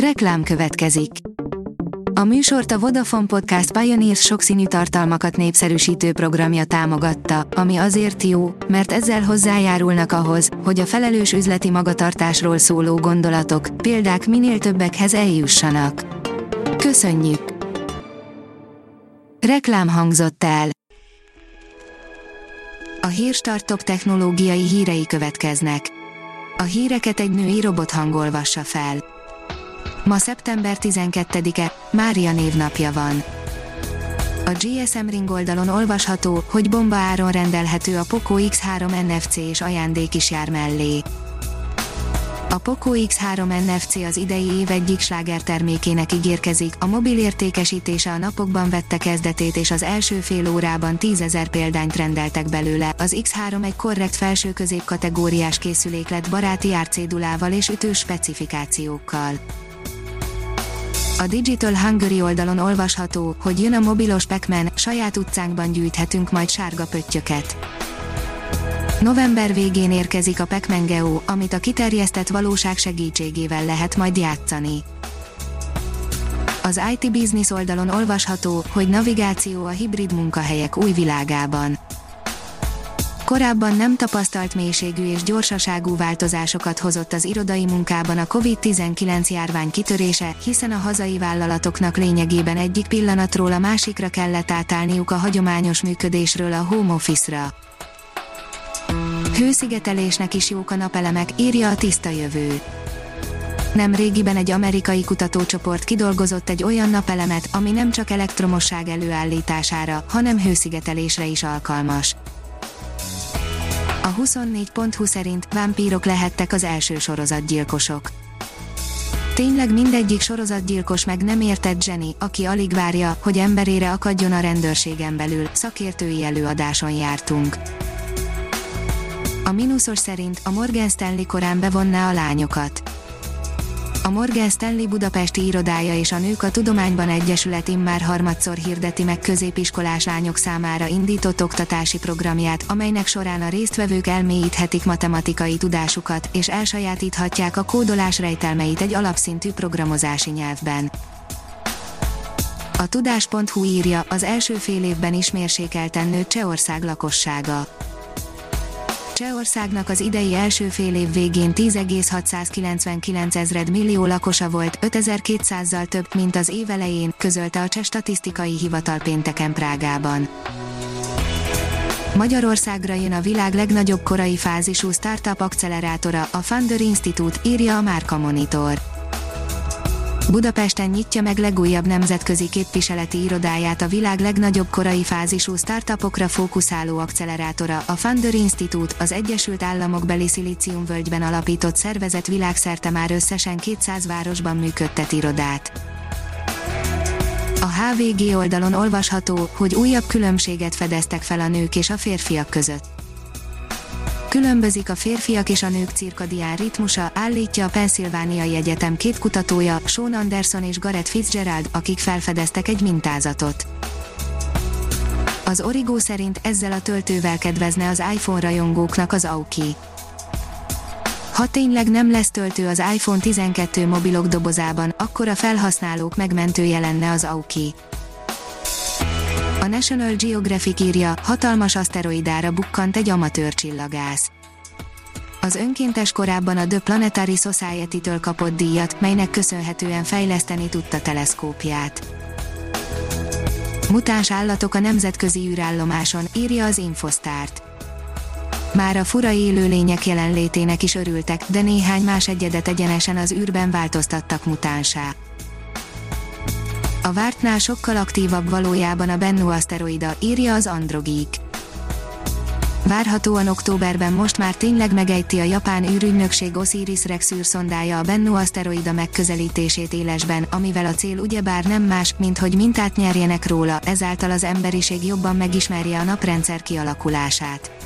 Reklám következik. A műsort a Vodafone Podcast Pioneers sokszínű tartalmakat népszerűsítő programja támogatta, ami azért jó, mert ezzel hozzájárulnak ahhoz, hogy a felelős üzleti magatartásról szóló gondolatok, példák minél többekhez eljussanak. Köszönjük! Reklám hangzott el. A Hírstart top technológiai hírei következnek. A híreket egy női robot hangolvassa fel. Ma szeptember 12-e, Mária névnapja van. A GSM Ring oldalon olvasható, hogy bomba áron rendelhető a Poco X3 NFC és ajándék is jár mellé. A Poco X3 NFC az idei év egyik slágertermékének ígérkezik, a mobil értékesítése a napokban vette kezdetét és az első fél órában 10 ezer példányt rendeltek belőle. Az X3 egy korrekt felső-közép kategóriás készülék lett baráti árcédulával és ütős specifikációkkal. A Digital Hungary oldalon olvasható, hogy jön a mobilos pac saját utcánkban gyűjthetünk majd sárga pöttyöket. November végén érkezik a pac Geo, amit a kiterjesztett valóság segítségével lehet majd játszani. Az IT Business oldalon olvasható, hogy navigáció a hibrid munkahelyek új világában Korábban nem tapasztalt mélységű és gyorsaságú változásokat hozott az irodai munkában a COVID-19 járvány kitörése, hiszen a hazai vállalatoknak lényegében egyik pillanatról a másikra kellett átállniuk a hagyományos működésről a home office-ra. Hőszigetelésnek is jók a napelemek, írja a tiszta jövő. Nem régiben egy amerikai kutatócsoport kidolgozott egy olyan napelemet, ami nem csak elektromosság előállítására, hanem hőszigetelésre is alkalmas. A 24.20 szerint vámpírok lehettek az első sorozatgyilkosok. Tényleg mindegyik sorozatgyilkos meg nem értett Jenny, aki alig várja, hogy emberére akadjon a rendőrségen belül, szakértői előadáson jártunk. A mínuszos szerint a Morgan Stanley korán bevonná a lányokat. A Morgan Stanley budapesti irodája és a Nők a Tudományban Egyesület immár harmadszor hirdeti meg középiskolás lányok számára indított oktatási programját, amelynek során a résztvevők elmélyíthetik matematikai tudásukat, és elsajátíthatják a kódolás rejtelmeit egy alapszintű programozási nyelvben. A tudás.hu írja, az első fél évben is mérsékelten nőtt Csehország lakossága Csehországnak az idei első fél év végén 10,699 ezred millió lakosa volt, 5200-zal több, mint az év elején, közölte a Cseh Statisztikai Hivatal pénteken Prágában. Magyarországra jön a világ legnagyobb korai fázisú startup accelerátora, a Funder Institute, írja a Márka Monitor. Budapesten nyitja meg legújabb nemzetközi képviseleti irodáját a világ legnagyobb korai fázisú startupokra fókuszáló accelerátora, a Funder Institute, az Egyesült Államok beli Szilíciumvölgyben alapított szervezet világszerte már összesen 200 városban működtet irodát. A HVG oldalon olvasható, hogy újabb különbséget fedeztek fel a nők és a férfiak között Különbözik a férfiak és a nők cirkadián ritmusa, állítja a Pennsylvániai Egyetem két kutatója, Sean Anderson és Gareth Fitzgerald, akik felfedeztek egy mintázatot. Az Origo szerint ezzel a töltővel kedvezne az iPhone rajongóknak az Auki. Ha tényleg nem lesz töltő az iPhone 12 mobilok dobozában, akkor a felhasználók megmentője lenne az Auki. A National Geographic írja, hatalmas aszteroidára bukkant egy amatőr csillagász. Az önkéntes korábban a The Planetary Society-től kapott díjat, melynek köszönhetően fejleszteni tudta teleszkópját. Mutáns állatok a nemzetközi űrállomáson, írja az Infostart. Már a fura élőlények jelenlétének is örültek, de néhány más egyedet egyenesen az űrben változtattak mutánsá. A vártnál sokkal aktívabb valójában a Bennu aszteroida, írja az Androgeek. Várhatóan októberben most már tényleg megejti a japán űrügynökség Osiris Rex űrszondája a Bennu aszteroida megközelítését élesben, amivel a cél ugyebár nem más, mint hogy mintát nyerjenek róla, ezáltal az emberiség jobban megismerje a naprendszer kialakulását.